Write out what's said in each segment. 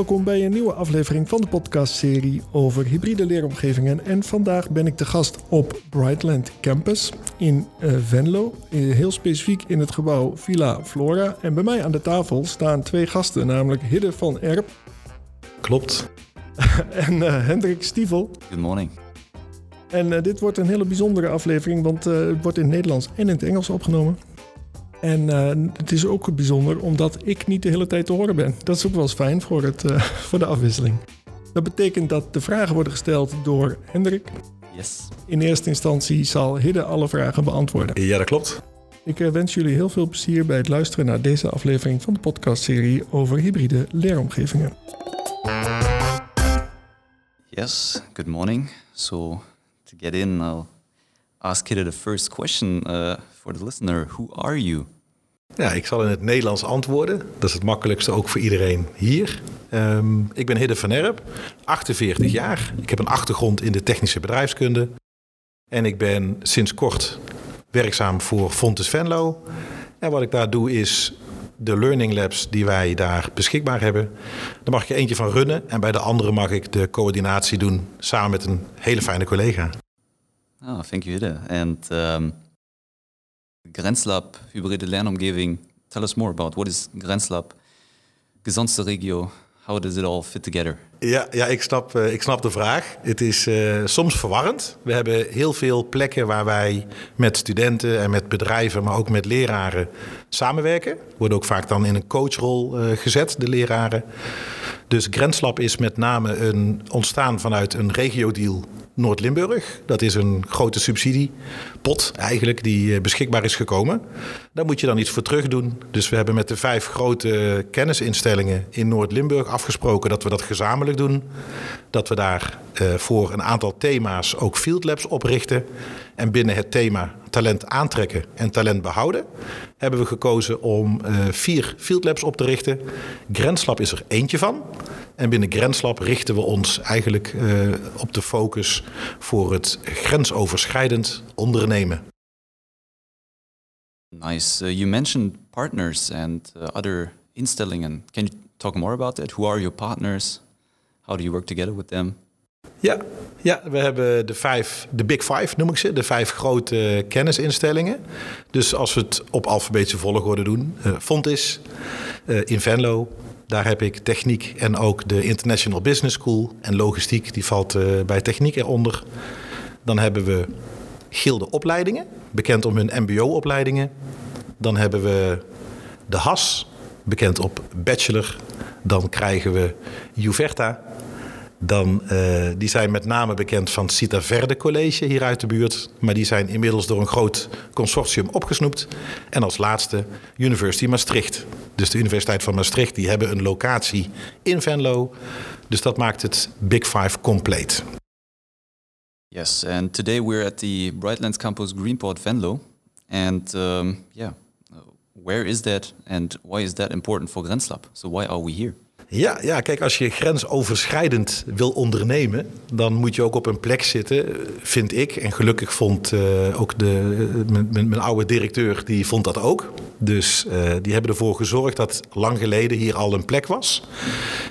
Welkom bij een nieuwe aflevering van de podcastserie over hybride leeromgevingen. En vandaag ben ik de gast op Brightland Campus in uh, Venlo. Uh, heel specifiek in het gebouw Villa Flora. En bij mij aan de tafel staan twee gasten, namelijk Hidde van Erp. Klopt. en uh, Hendrik Stiefel. Good morning. En dit wordt een hele bijzondere aflevering, want het wordt in het Nederlands en in het Engels opgenomen. En uh, het is ook bijzonder omdat ik niet de hele tijd te horen ben. Dat is ook wel eens fijn voor, het, uh, voor de afwisseling. Dat betekent dat de vragen worden gesteld door Hendrik. Yes. In eerste instantie zal Hidde alle vragen beantwoorden. Ja, dat klopt. Ik uh, wens jullie heel veel plezier bij het luisteren naar deze aflevering van de podcastserie over hybride leeromgevingen. Yes, good morning. So, to get in, I'll ask Hidde the first question for the listener. Who are you? Ja, ik zal in het Nederlands antwoorden. Dat is het makkelijkste ook voor iedereen hier. Um, ik ben Hidde van Erp, 48 jaar. Ik heb een achtergrond in de technische bedrijfskunde. En ik ben sinds kort werkzaam voor Fontes Venlo. En wat ik daar doe is de learning labs die wij daar beschikbaar hebben. Daar mag ik er eentje van runnen. En bij de andere mag ik de coördinatie doen samen met een hele fijne collega. Oh, thank you, Hidde. And um, Grenzlab, hybride lernomgeving. Tell us more about what is Grenzlab, gezondste regio. How does it all fit together? Ja, ja ik, snap, uh, ik snap de vraag. Het is uh, soms verwarrend. We hebben heel veel plekken waar wij met studenten en met bedrijven, maar ook met leraren samenwerken. Worden ook vaak dan in een coachrol uh, gezet, de leraren. Dus Grenslab is met name een, ontstaan vanuit een regio-deal Noord-Limburg. Dat is een grote subsidiepot eigenlijk die beschikbaar is gekomen. Daar moet je dan iets voor terug doen. Dus we hebben met de vijf grote kennisinstellingen in Noord-Limburg afgesproken dat we dat gezamenlijk doen. Dat we daar uh, voor een aantal thema's ook field labs oprichten. En binnen het thema talent aantrekken en talent behouden hebben we gekozen om uh, vier field labs op te richten. Grenslab is er eentje van. En binnen Grenslab richten we ons eigenlijk uh, op de focus voor het grensoverschrijdend ondernemen. Nice. Uh, you mentioned partners and other instellingen. Can you talk more about that? Who are your partners? How do you work together with them? Ja, ja, we hebben de vijf, de Big Five noem ik ze, de vijf grote kennisinstellingen. Dus als we het op alfabetische volgorde doen, uh, Fontis, uh, in Venlo, daar heb ik techniek en ook de International Business School en logistiek, die valt uh, bij techniek eronder. Dan hebben we Gilde Opleidingen, bekend om hun MBO-opleidingen. Dan hebben we de HAS, bekend op bachelor. Dan krijgen we Juverta. Dan, uh, die zijn met name bekend van Cita Verde College hier uit de buurt. Maar die zijn inmiddels door een groot consortium opgesnoept. En als laatste University Maastricht. Dus de Universiteit van Maastricht, die hebben een locatie in Venlo. Dus dat maakt het Big Five compleet. Yes, and today we're at the Brightlands campus Greenport Venlo. And um, yeah, where is that and why is that important for Grenslab? So why are we here? Ja, ja, kijk, als je grensoverschrijdend wil ondernemen, dan moet je ook op een plek zitten, vind ik. En gelukkig vond uh, ook de, uh, mijn, mijn, oude directeur, die vond dat ook. Dus uh, die hebben ervoor gezorgd dat lang geleden hier al een plek was.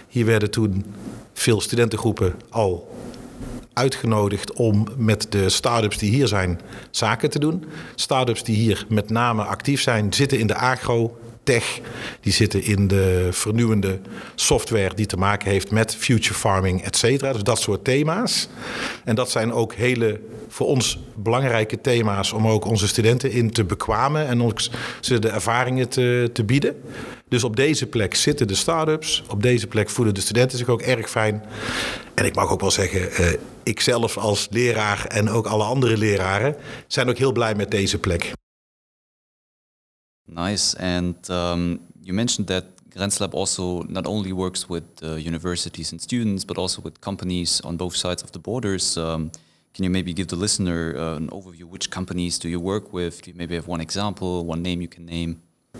Hier werden toen veel studentengroepen al uitgenodigd om met de start-ups die hier zijn zaken te doen. Start-ups die hier met name actief zijn, zitten in de agro, die zitten in de vernieuwende software die te maken heeft met future farming, et cetera. Dus dat soort thema's. En dat zijn ook hele voor ons belangrijke thema's om ook onze studenten in te bekwamen en ook ze de ervaringen te, te bieden. Dus op deze plek zitten de start-ups, op deze plek voelen de studenten zich ook erg fijn. En ik mag ook wel zeggen, uh, ik zelf als leraar en ook alle andere leraren zijn ook heel blij met deze plek. Nice. And um, you mentioned that GrenzLab also not only works with uh, universities and students, but also with companies on both sides of the borders. Um, can you maybe give the listener uh, an overview? Which companies do you work with? Do you maybe have one example, one name you can name?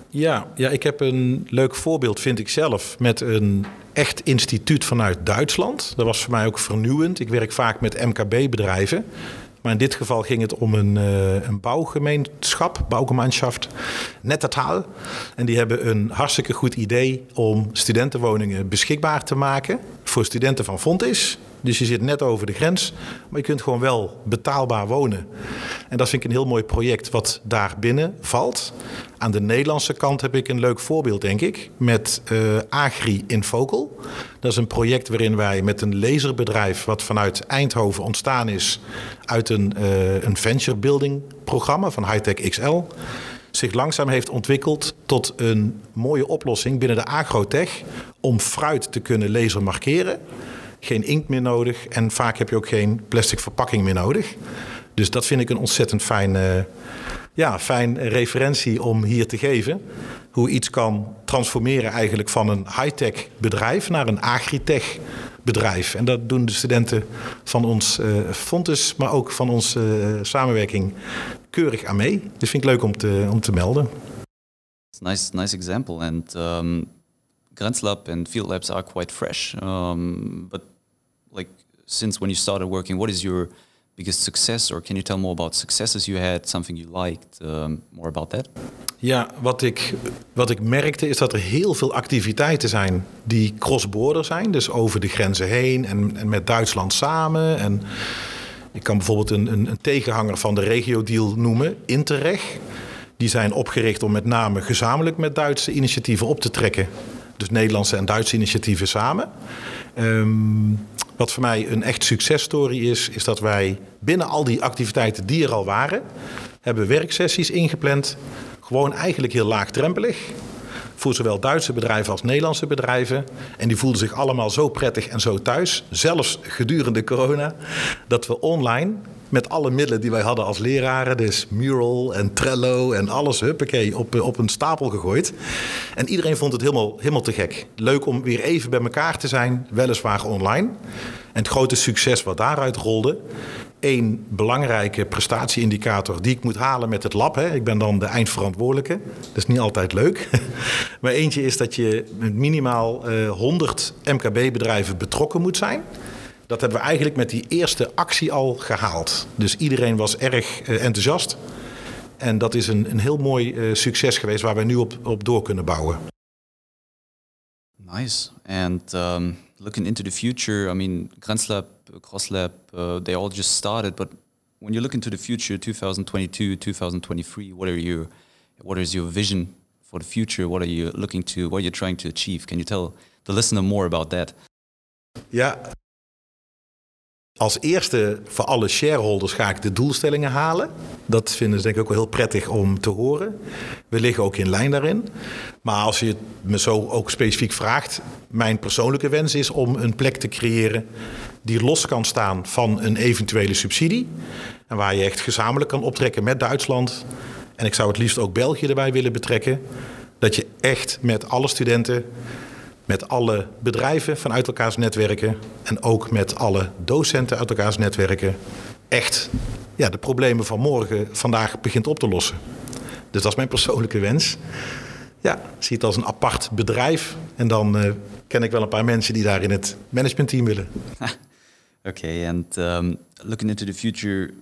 Ja, ja, ik heb een leuk voorbeeld, vind ik zelf, met een echt instituut vanuit Duitsland. Dat was voor mij ook vernieuwend. Ik werk vaak met MKB-bedrijven. Maar in dit geval ging het om een, uh, een bouwgemeenschap, bouwgemeenschap, Nettertaal. En die hebben een hartstikke goed idee om studentenwoningen beschikbaar te maken voor studenten van Fontis. Dus je zit net over de grens, maar je kunt gewoon wel betaalbaar wonen. En dat vind ik een heel mooi project wat daar binnen valt. Aan de Nederlandse kant heb ik een leuk voorbeeld, denk ik, met uh, Agri in Vocal. Dat is een project waarin wij met een laserbedrijf, wat vanuit Eindhoven ontstaan is, uit een, uh, een venture building programma van Hightech XL zich langzaam heeft ontwikkeld tot een mooie oplossing binnen de agrotech om fruit te kunnen laser markeren geen inkt meer nodig en vaak heb je ook geen plastic verpakking meer nodig. Dus dat vind ik een ontzettend fijn, uh, ja, fijn referentie om hier te geven. Hoe iets kan transformeren eigenlijk van een high-tech bedrijf naar een agritech bedrijf. En dat doen de studenten van ons uh, Fontes, maar ook van onze uh, samenwerking keurig aan mee. Dus vind ik leuk om te, om te melden. Nice, nice example. And um, GrenzLab and Field Labs are quite fresh. Um, but like since when you started working, what is your biggest success? Or can you tell more about successes you had, something you liked, um, more about that? Ja, wat ik, wat ik merkte is dat er heel veel activiteiten zijn die cross-border zijn. Dus over de grenzen heen en, en met Duitsland samen. En ik kan bijvoorbeeld een, een, een tegenhanger van de regio-deal noemen, Interreg. Die zijn opgericht om met name gezamenlijk met Duitse initiatieven op te trekken. Dus Nederlandse en Duitse initiatieven samen. Um, wat voor mij een echt successtory is, is dat wij binnen al die activiteiten die er al waren, hebben werksessies ingepland. Gewoon eigenlijk heel laagdrempelig. Voor zowel Duitse bedrijven als Nederlandse bedrijven. En die voelden zich allemaal zo prettig en zo thuis, zelfs gedurende corona, dat we online met alle middelen die wij hadden als leraren. Dus Mural en Trello en alles, huppakee, op, op een stapel gegooid. En iedereen vond het helemaal, helemaal te gek. Leuk om weer even bij elkaar te zijn, weliswaar online. En het grote succes wat daaruit rolde... Eén belangrijke prestatieindicator die ik moet halen met het lab. Hè. Ik ben dan de eindverantwoordelijke. Dat is niet altijd leuk. Maar eentje is dat je met minimaal uh, 100 MKB-bedrijven betrokken moet zijn. Dat hebben we eigenlijk met die eerste actie al gehaald. Dus iedereen was erg uh, enthousiast. En dat is een, een heel mooi uh, succes geweest waar wij nu op, op door kunnen bouwen. Nice. And um, looking into the future, I mean, GrenzLab, CrossLab, uh, they all just started. But when you look into the future, 2022, 2023, what are your, what is your vision for the future? What are you looking to? What are you trying to achieve? Can you tell the listener more about that? Ja, Als eerste voor alle shareholders ga ik de doelstellingen halen. Dat vinden ze denk ik ook wel heel prettig om te horen. We liggen ook in lijn daarin. Maar als je me zo ook specifiek vraagt, mijn persoonlijke wens is om een plek te creëren die los kan staan van een eventuele subsidie. En waar je echt gezamenlijk kan optrekken met Duitsland. En ik zou het liefst ook België erbij willen betrekken. Dat je echt met alle studenten met alle bedrijven vanuit elkaars netwerken en ook met alle docenten uit elkaars netwerken echt ja, de problemen van morgen vandaag begint op te lossen. Dus dat is mijn persoonlijke wens. Ja, zie het als een apart bedrijf en dan uh, ken ik wel een paar mensen die daar in het managementteam willen. okay, and um, looking into the future,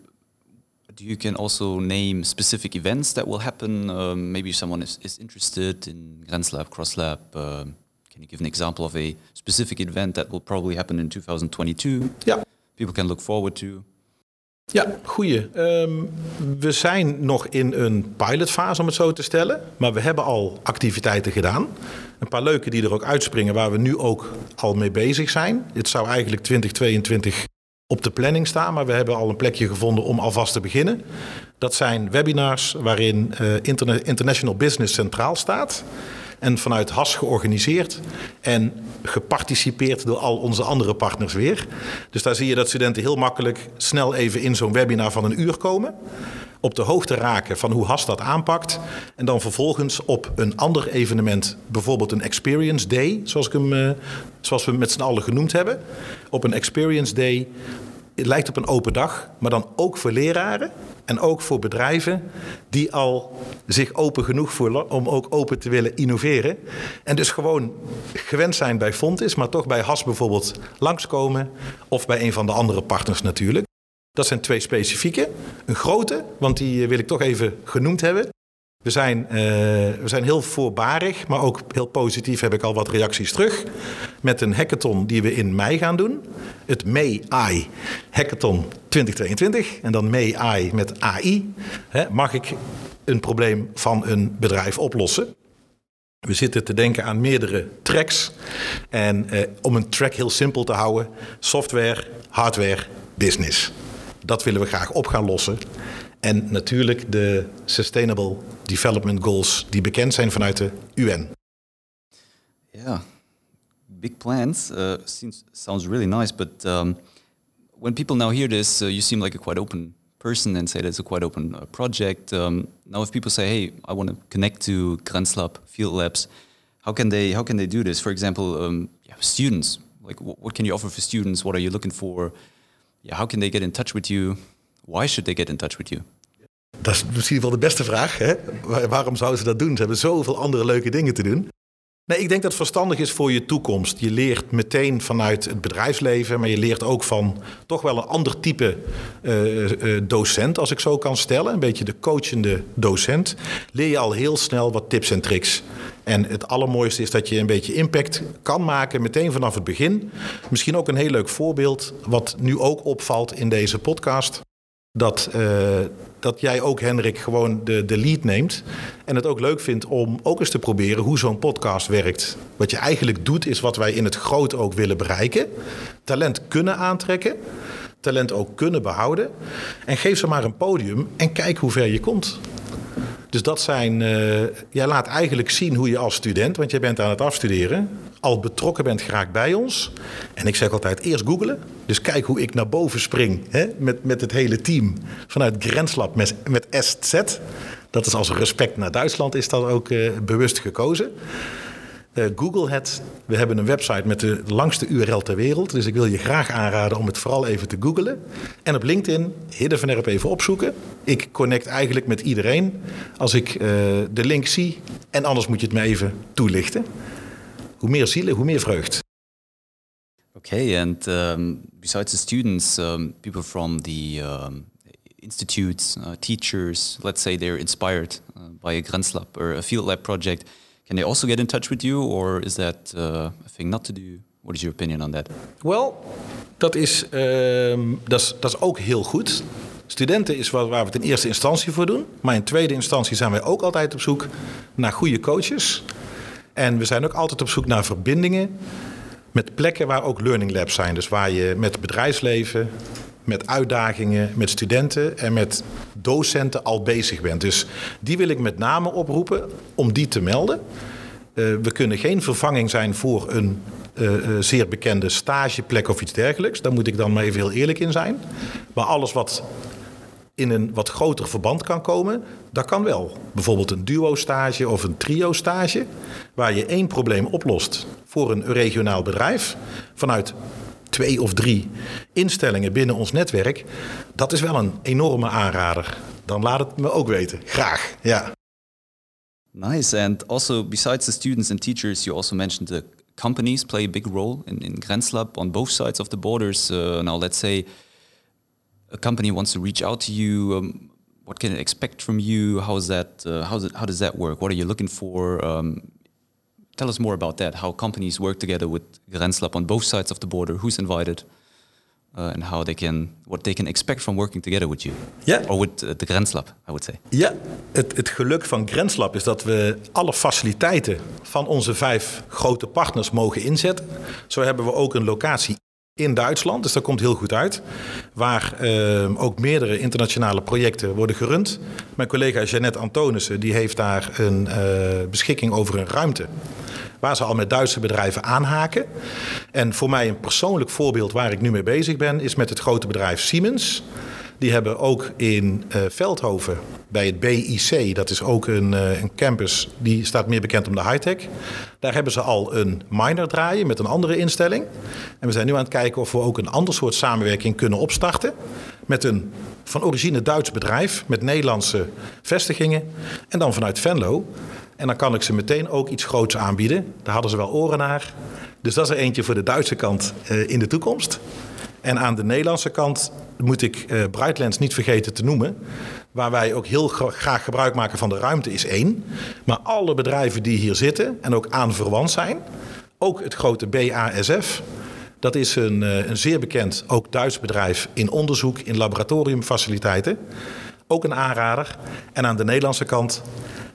you can also name specific events that will happen? Um, maybe someone is, is interested in GrenzLab, CrossLab. Can you give an example of a specific event that will probably happen in 2022? Ja. People can look forward to. Ja, goeie. Um, we zijn nog in een pilotfase, om het zo te stellen. Maar we hebben al activiteiten gedaan. Een paar leuke die er ook uitspringen, waar we nu ook al mee bezig zijn. Het zou eigenlijk 2022 op de planning staan, maar we hebben al een plekje gevonden om alvast te beginnen. Dat zijn webinars waarin uh, International Business centraal staat en vanuit HAS georganiseerd en geparticipeerd door al onze andere partners weer. Dus daar zie je dat studenten heel makkelijk snel even in zo'n webinar van een uur komen. Op de hoogte raken van hoe HAS dat aanpakt. En dan vervolgens op een ander evenement, bijvoorbeeld een Experience Day, zoals, ik hem, uh, zoals we met z'n allen genoemd hebben. Op een Experience Day het lijkt op een open dag, maar dan ook voor leraren en ook voor bedrijven die al zich open genoeg voelen om ook open te willen innoveren. En dus gewoon gewend zijn bij Fontis, maar toch bij HAS bijvoorbeeld langskomen of bij een van de andere partners natuurlijk. Dat zijn twee specifieke. Een grote, want die wil ik toch even genoemd hebben. We zijn, uh, we zijn heel voorbarig, maar ook heel positief heb ik al wat reacties terug. Met een hackathon die we in mei gaan doen. Het May AI Hackathon 2022. En dan May AI met AI. mag ik een probleem van een bedrijf oplossen? We zitten te denken aan meerdere tracks. En eh, om een track heel simpel te houden: software, hardware, business. Dat willen we graag op gaan lossen. En natuurlijk de Sustainable Development Goals die bekend zijn vanuit de UN. Yeah, big plans. Uh, seems, sounds really nice, but um, when people now hear this, uh, you seem like a quite open person and say that it's a quite open uh, project. Um, now, if people say, "Hey, I want to connect to Grenslab Field Labs," how can they how can they do this? For example, um, yeah, students. Like, what can you offer for students? What are you looking for? Yeah, how can they get in touch with you? Why should they get in touch with you? Dat is misschien wel de beste vraag. Hè? Waarom zouden ze dat doen? Ze hebben zoveel andere leuke dingen te doen. Nee, ik denk dat het verstandig is voor je toekomst. Je leert meteen vanuit het bedrijfsleven, maar je leert ook van toch wel een ander type uh, docent, als ik zo kan stellen. Een beetje de coachende docent. Leer je al heel snel wat tips en tricks. En het allermooiste is dat je een beetje impact kan maken meteen vanaf het begin. Misschien ook een heel leuk voorbeeld, wat nu ook opvalt in deze podcast dat, uh, dat jij ook, Hendrik, gewoon de, de lead neemt. En het ook leuk vindt om ook eens te proberen hoe zo'n podcast werkt. Wat je eigenlijk doet, is wat wij in het groot ook willen bereiken: talent kunnen aantrekken, talent ook kunnen behouden. En geef ze maar een podium en kijk hoe ver je komt. Dus dat zijn. Uh, jij laat eigenlijk zien hoe je als student, want jij bent aan het afstuderen, al betrokken bent geraakt bij ons. En ik zeg altijd eerst googelen. Dus kijk hoe ik naar boven spring hè, met, met het hele team vanuit Grenslab met, met SZ. Dat is als respect naar Duitsland is dat ook uh, bewust gekozen. Uh, Google het. We hebben een website met de langste URL ter wereld. Dus ik wil je graag aanraden om het vooral even te googlen. En op LinkedIn Hidden van Erp even opzoeken. Ik connect eigenlijk met iedereen als ik uh, de link zie. En anders moet je het me even toelichten. Hoe meer zielen, hoe meer vreugd. Okay, and um, besides the students, um, people from the um, institutes, uh, teachers, let's say they're inspired by a Grenslab or a field lab project, can they also get in touch with you, or is that uh, a thing not to do? What is your opinion on that? Well, dat is, um, dat is, dat is ook heel goed. Studenten is waar, we het in eerste instantie voor doen. Maar in tweede instantie zijn wij ook altijd op zoek naar goede coaches. En we zijn ook altijd op zoek naar verbindingen met plekken waar ook learning labs zijn. Dus waar je met bedrijfsleven, met uitdagingen, met studenten en met docenten al bezig bent. Dus die wil ik met name oproepen om die te melden. Uh, we kunnen geen vervanging zijn voor een uh, uh, zeer bekende stageplek of iets dergelijks. Daar moet ik dan maar even heel eerlijk in zijn. Maar alles wat in een wat groter verband kan komen, dat kan wel. Bijvoorbeeld een duo-stage of een trio-stage, waar je één probleem oplost voor een regionaal bedrijf vanuit twee of drie instellingen binnen ons netwerk. Dat is wel een enorme aanrader. Dan laat het me ook weten. Graag, ja. Nice. And also, besides the students and teachers, you also mentioned the companies play a big role in, in Grenslab on both sides of the borders. Uh, now, let's say a company wants to reach out to you, um, what can it expect from you? How is that? Uh, how, it, how does that work? What are you looking for? Um, tell us more about that. How companies work together with Grenslab on both sides of the border. Who's invited? Uh, and how they can, what they can expect from working together with you. Ja. Or with uh, the Grenslab, I would say. Ja, het, het geluk van Grenslab is dat we alle faciliteiten van onze vijf grote partners mogen inzetten. Zo hebben we ook een locatie in Duitsland. Dus dat komt heel goed uit. Waar uh, ook meerdere internationale projecten worden gerund. Mijn collega Jeannette Antonissen die heeft daar een uh, beschikking over een ruimte. Waar ze al met Duitse bedrijven aanhaken. En voor mij een persoonlijk voorbeeld waar ik nu mee bezig ben, is met het grote bedrijf Siemens. Die hebben ook in uh, Veldhoven bij het BIC, dat is ook een, uh, een, campus die staat meer bekend om de high-tech. Daar hebben ze al een minor draaien met een andere instelling. En we zijn nu aan het kijken of we ook een ander soort samenwerking kunnen opstarten. Met een van origine Duits bedrijf met Nederlandse vestigingen. En dan vanuit Venlo. En dan kan ik ze meteen ook iets groots aanbieden. Daar hadden ze wel oren naar. Dus dat is er eentje voor de Duitse kant uh, in de toekomst. En aan de Nederlandse kant moet ik uh, niet vergeten te noemen. Waar wij ook heel graag gebruik maken van de ruimte is één. Maar alle bedrijven die hier zitten en ook aan verwant zijn. Ook het grote BASF. Dat is een, uh, een zeer bekend, ook Duits bedrijf in onderzoek, in laboratoriumfaciliteiten. Ook een aanrader. En aan de Nederlandse kant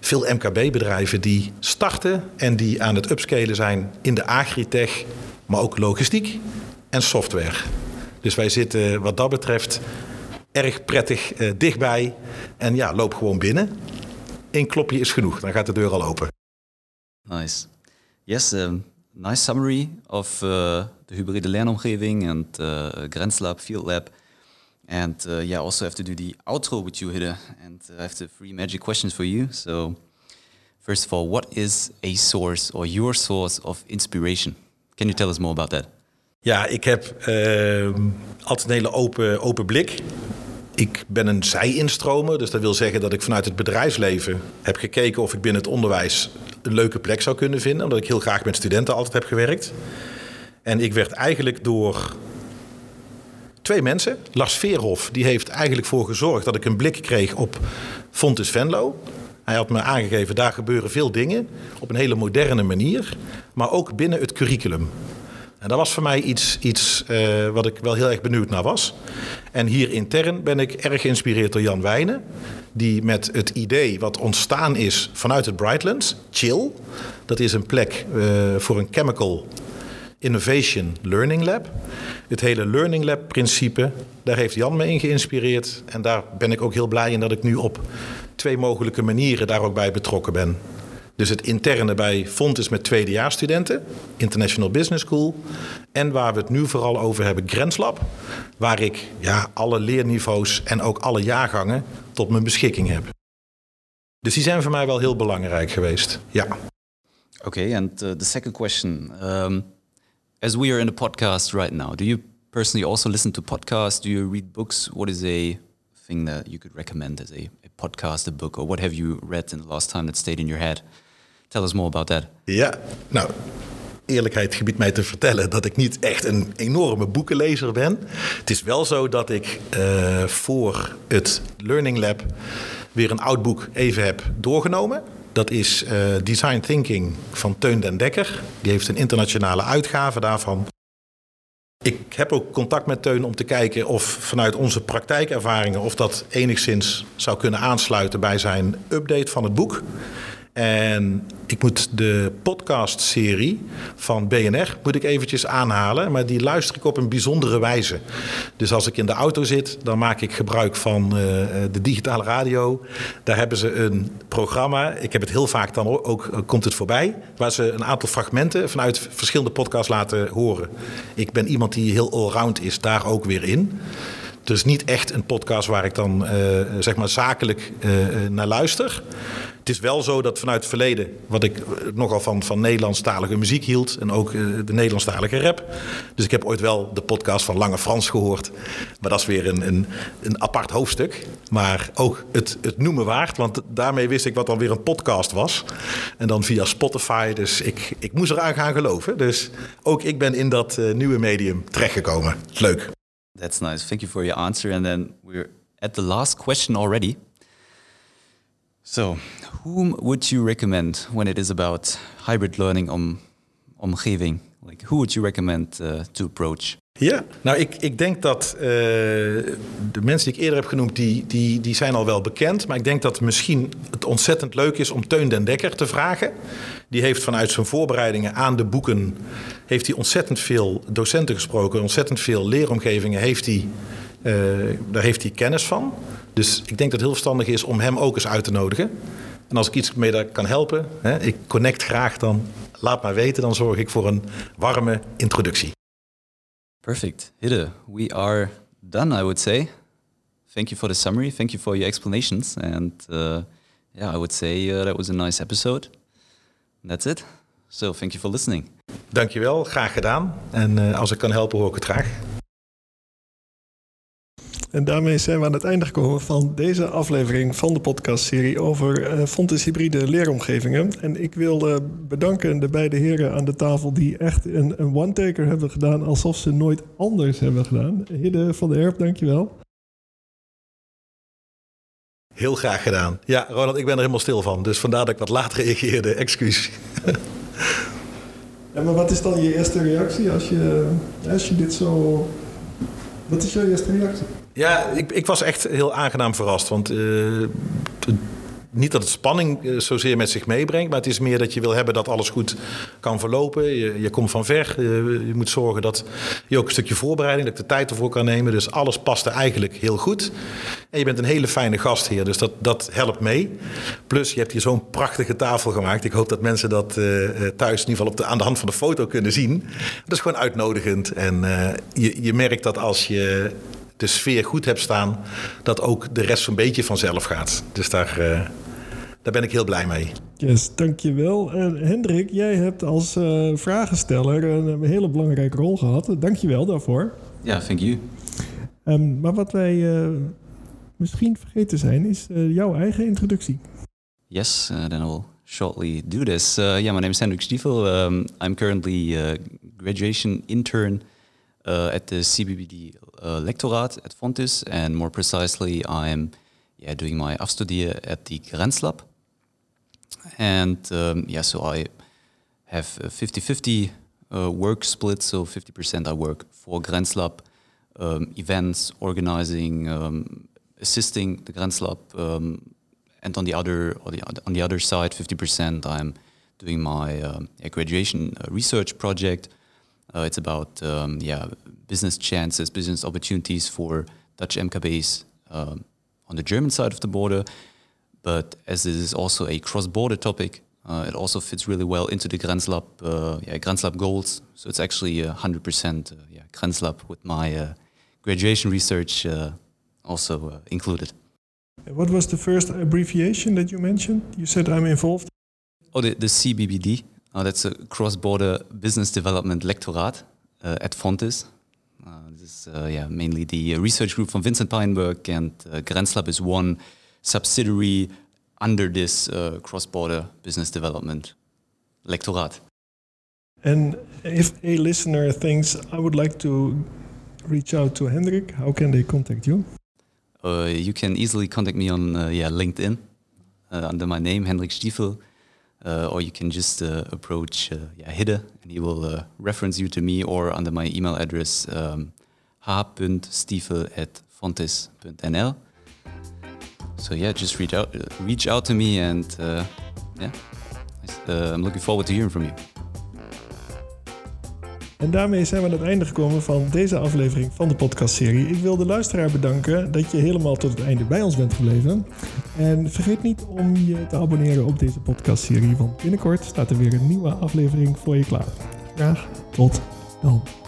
veel MKB-bedrijven die starten en die aan het upscalen zijn in de agritech, maar ook logistiek en software. Dus wij zitten wat dat betreft erg prettig uh, dichtbij. En ja, loop gewoon binnen. Eén klopje is genoeg, dan gaat de deur al open. Nice. Yes, um, nice summary of uh, de hybride lernomgeving en uh, Grenslab, Field Lab. And uh, yeah, also have to do the outro with you, Hidde. And I have the three magic questions for you. So, first of all, what is a source or your source of inspiration? Can you tell us more about that? Ja, ik heb uh, altijd een hele open, open blik. Ik ben een zij-instromer, dus dat wil zeggen dat ik vanuit het bedrijfsleven heb gekeken of ik binnen het onderwijs een leuke plek zou kunnen vinden, omdat ik heel graag met studenten altijd heb gewerkt. En ik werd eigenlijk door twee mensen, Lars Veerhoff, die heeft eigenlijk voor gezorgd dat ik een blik kreeg op Fontes Venlo. Hij had me aangegeven, daar gebeuren veel dingen op een hele moderne manier, maar ook binnen het curriculum. En dat was voor mij iets, iets uh, wat ik wel heel erg benieuwd naar was. En hier intern ben ik erg geïnspireerd door Jan Wijnen. Die met het idee wat ontstaan is vanuit het Brightlands, Chill. Dat is een plek uh, voor een chemical Innovation Learning Lab. Het hele Learning Lab principe, daar heeft Jan me in geïnspireerd. En daar ben ik ook heel blij in dat ik nu op twee mogelijke manieren daar ook bij betrokken ben. Dus het interne bij Fontes met tweedejaarsstudenten, International Business School. En waar we het nu vooral over hebben, Grenslab. Waar ik ja, alle leerniveaus en ook alle jaargangen tot mijn beschikking heb. Dus die zijn voor mij wel heel belangrijk geweest. Ja. Okay, and uh, the second question. Um, as we are in a podcast right now, do you personally also listen to podcasts? Do you read books? What is a thing that you could recommend as a, a podcast, a book, or what have you read in the last time that stayed in your head? Tell us more about that. Ja, nou, eerlijkheid gebiedt mij te vertellen dat ik niet echt een enorme boekenlezer ben. Het is wel zo dat ik uh, voor het Learning Lab weer een oud boek even heb doorgenomen. Dat is uh, Design Thinking van Teun den Dekker. Die heeft een internationale uitgave daarvan. Ik heb ook contact met Teun om te kijken of vanuit onze praktijkervaringen... of dat enigszins zou kunnen aansluiten bij zijn update van het boek. En ik moet de podcastserie van BNR moet ik eventjes aanhalen, maar die luister ik op een bijzondere wijze. Dus als ik in de auto zit, dan maak ik gebruik van uh, de digitale radio. Daar hebben ze een programma. Ik heb het heel vaak dan ook, uh, komt het voorbij, waar ze een aantal fragmenten vanuit verschillende podcasts laten horen. Ik ben iemand die heel allround is, daar ook weer in. Dus niet echt een podcast waar ik dan uh, zeg maar zakelijk naar luister. Het is wel zo dat vanuit het verleden, wat ik nogal van, van Nederlandstalige muziek hield. En ook de Nederlandstalige rap. Dus ik heb ooit wel de podcast van Lange Frans gehoord. Maar dat is weer een, een, een apart hoofdstuk. Maar ook het, het noemen waard. Want daarmee wist ik wat dan weer een podcast was. En dan via Spotify. Dus ik, ik moest eraan gaan geloven. Dus ook ik ben in dat uh, nieuwe medium terechtgekomen. Leuk. That's nice. Thank you for your answer. And then we're at the last question already. So, whom would you recommend when it is about hybrid learning om, omgeving? Like, who would you recommend uh, to approach? Ja, nou ik, ik denk dat uh, de mensen die ik eerder heb genoemd, die, die, die zijn al wel bekend. Maar ik denk dat misschien het ontzettend leuk is om Teun den Dekker te vragen. Die heeft vanuit zijn voorbereidingen aan de boeken, heeft hij ontzettend veel docenten gesproken, ontzettend veel leeromgevingen heeft hij, uh, daar heeft hij kennis van. Dus ik denk dat het heel verstandig is om hem ook eens uit te nodigen. En als ik iets mee kan helpen, hè, ik connect graag, dan laat maar weten. Dan zorg ik voor een warme introductie. Perfect. Hidde, we are done, I would say. Thank you for the summary. Thank you for your explanations. And uh, yeah, I would say uh, that was a nice episode. That's it. So thank you for listening. Dankjewel, graag gedaan. En uh, als ik kan helpen, hoor ik het graag. En daarmee zijn we aan het einde gekomen van deze aflevering van de podcastserie over uh, Fontes hybride leeromgevingen. En ik wil uh, bedanken de beide heren aan de tafel die echt een, een one-taker hebben gedaan alsof ze nooit anders hebben gedaan. Hidde van der Erp, dankjewel. Heel graag gedaan. Ja, Ronald, ik ben er helemaal stil van. Dus vandaar dat ik wat laat reageerde. Excuus. Ja, maar wat is dan je eerste reactie als je, als je dit zo... Wat is jouw eerste reactie? Ja, ik, ik was echt heel aangenaam verrast. Want uh, niet dat het spanning eh, zozeer met zich meebrengt, maar het is meer dat je wil hebben dat alles goed kan verlopen. Je, je komt van ver. Je, je, moet zorgen dat je ook een stukje voorbereiding, dat ik de tijd ervoor kan nemen. Dus alles paste eigenlijk heel goed. En je bent een hele fijne gastheer, dus dat, dat helpt mee. Plus, je hebt hier zo'n prachtige tafel gemaakt. Ik hoop dat mensen dat thuis in ieder geval op aan de hand van de foto kunnen zien. Dat is gewoon uitnodigend. En je, je merkt dat als je de sfeer goed hebt staan, dat ook de rest een beetje vanzelf gaat. Dus daar, uh, daar ben ik heel blij mee. Yes, dankjewel. En Hendrik, jij hebt als uh, vragensteller een hele belangrijke rol gehad. Dankjewel daarvoor. Ja, thank you. Um, maar wat wij uh, misschien vergeten zijn, is jouw eigen introductie. Yes, uh, then I'll shortly do this. Uh, yeah, my name is Hendrik Stiefel. Um, I'm currently a graduation intern at the CBBD uh, lectoraat at Fontis, and more precisely, I'm yeah doing my afstudie at the Grenzlab. And um, yeah, so I have a 50-50 uh, work split. So 50% I work for Grenzlab um, events, organizing, um, assisting the Grenzlab, um, and on the other the, on the other side, 50% I'm doing my uh, graduation uh, research project. Uh, it's about um, yeah business chances, business opportunities for Dutch MKBs um, on the German side of the border. But as this is also a cross-border topic, uh, it also fits really well into the Grenzlab, uh, yeah, Grenzlab goals. So it's actually 100% uh, yeah, Grenzlab with my uh, graduation research uh, also included. What was the first abbreviation that you mentioned? You said I'm involved. Oh, the, the CBBD. Oh, that's a cross-border business development lectorat at Fontis. Uh, this is uh, yeah, mainly the research group from Vincent Peinberg, and uh, Grenzlab is one subsidiary under this cross-border business development lectorat. And if a listener thinks I would like to reach out to Hendrik, how can they contact you? Uh, you can easily contact me on uh, yeah LinkedIn uh, under my name Hendrik Stiefel, Uh, or you can just uh, approach uh, yeah Hidde, and he will reference you to me, or under my email address um, h.stiefel at fontes.nl. So yeah, just reach out reach out to me, and yeah, I'm looking forward to hearing from you. En daarmee zijn we aan het einde gekomen van deze aflevering van de podcastserie. Ik wil de luisteraar bedanken dat je helemaal tot het einde bij ons bent gebleven. En vergeet niet om je te abonneren op deze podcastserie, want binnenkort staat er weer een nieuwe aflevering voor je klaar. Graag tot dan.